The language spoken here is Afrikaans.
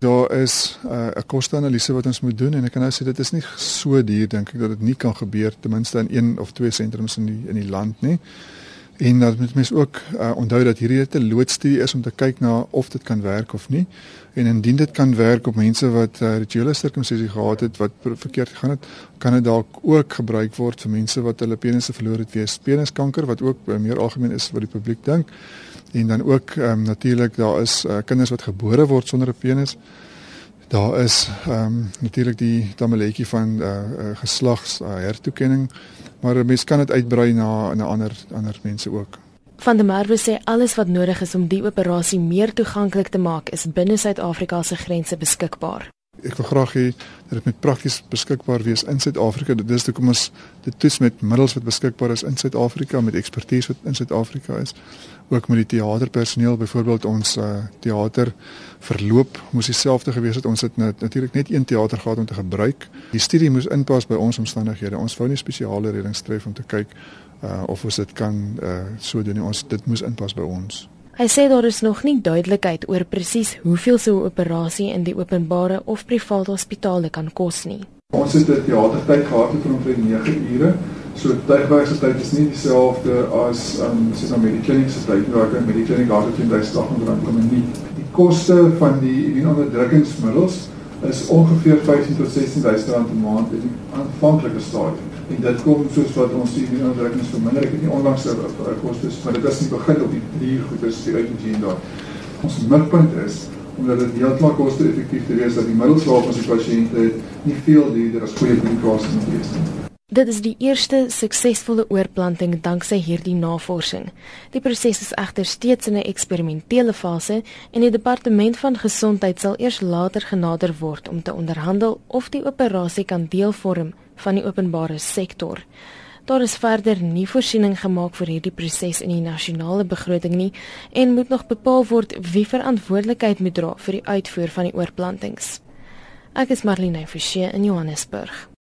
Daar is 'n uh, koste-analise wat ons moet doen en ek kan nou sê dit is nie so duur dink ek dat dit nie kan gebeur ten minste in een of twee sentrums in die in die land nie. En dat moet mense ook uh, onthou dat hierdie 'n loodstudie is om te kyk na of dit kan werk of nie. En indien dit kan werk op mense wat uh, rituele sirkumsisie gehad het wat verkeerd gegaan het, kan dit dalk ook gebruik word vir mense wat hulle penisse verloor het weens peniskanker wat ook uh, meer algemeen is wat die publiek dink. En dan ook um, natuurlik daar is uh, kinders wat gebore word sonder 'n penis. Daar is ehm um, natuurlik die tamaletjie van uh, uh geslags uh, hertoekenning, maar 'n mens kan dit uitbrei na na ander ander mense ook. Van der Merwe sê alles wat nodig is om die operasie meer toeganklik te maak is binne Suid-Afrika se grense beskikbaar. Ek wil graag hê dat dit met prakties beskikbaar wees in Suid-Afrika. Dit is hoekom ons dit toets met middels wat beskikbaar is in Suid-Afrika met ekspertise wat in Suid-Afrika is. Ook met die teaterpersoneel, byvoorbeeld ons uh, teater verloop moes dieselfde gewees het. Ons het net, natuurlik net een teater gehad om te gebruik. Die studie moes inpas by ons omstandighede. Ons wou nie spesiale reddings tref om te kyk uh, of ons dit kan uh, so doen nie. Ons dit moes inpas by ons. Hy sê daar is nog nie duidelikheid oor presies hoeveel so 'n operasie in die openbare of private hospitale kan kos nie. Ons het 'n teatertyd gehad van omtrent 9 ure. So tydwyse tyd is nie dieselfde as um soos aan die kliniese tyd waar ek met die kliniek gehad het in daai stad onder kom nie. Die koste van die immuunonderdrukkingsmiddels is ongeveer 15 tot 16 000 rand per maand in aanvanklike stadium en dit kom soos wat ons sien in onderdrukkings verminder. Ek het nie onlangs 'n kostes, maar dit is nie begin op die drie goeders die uitgeen daar. Ons mikpunt is omdat dit heeltemal koste-effektief te wees dat die middels waarop ons die pasiënte nie veel duurder as goeie medikasie moet wees nie. Dit is die eerste suksesvolle oorplanting danksy hierdie navorsing. Die proses is egter steeds in 'n eksperimentele fase en die departement van gesondheid sal eers later genader word om te onderhandel of die operasie kan deel vorm van die openbare sektor. Daar is verder nie voorsiening gemaak vir hierdie proses in die nasionale begroting nie en moet nog bepaal word wie verantwoordelikheid moet dra vir die uitvoer van die oorplantings. Ek is Marlene Forsie in Johannesburg.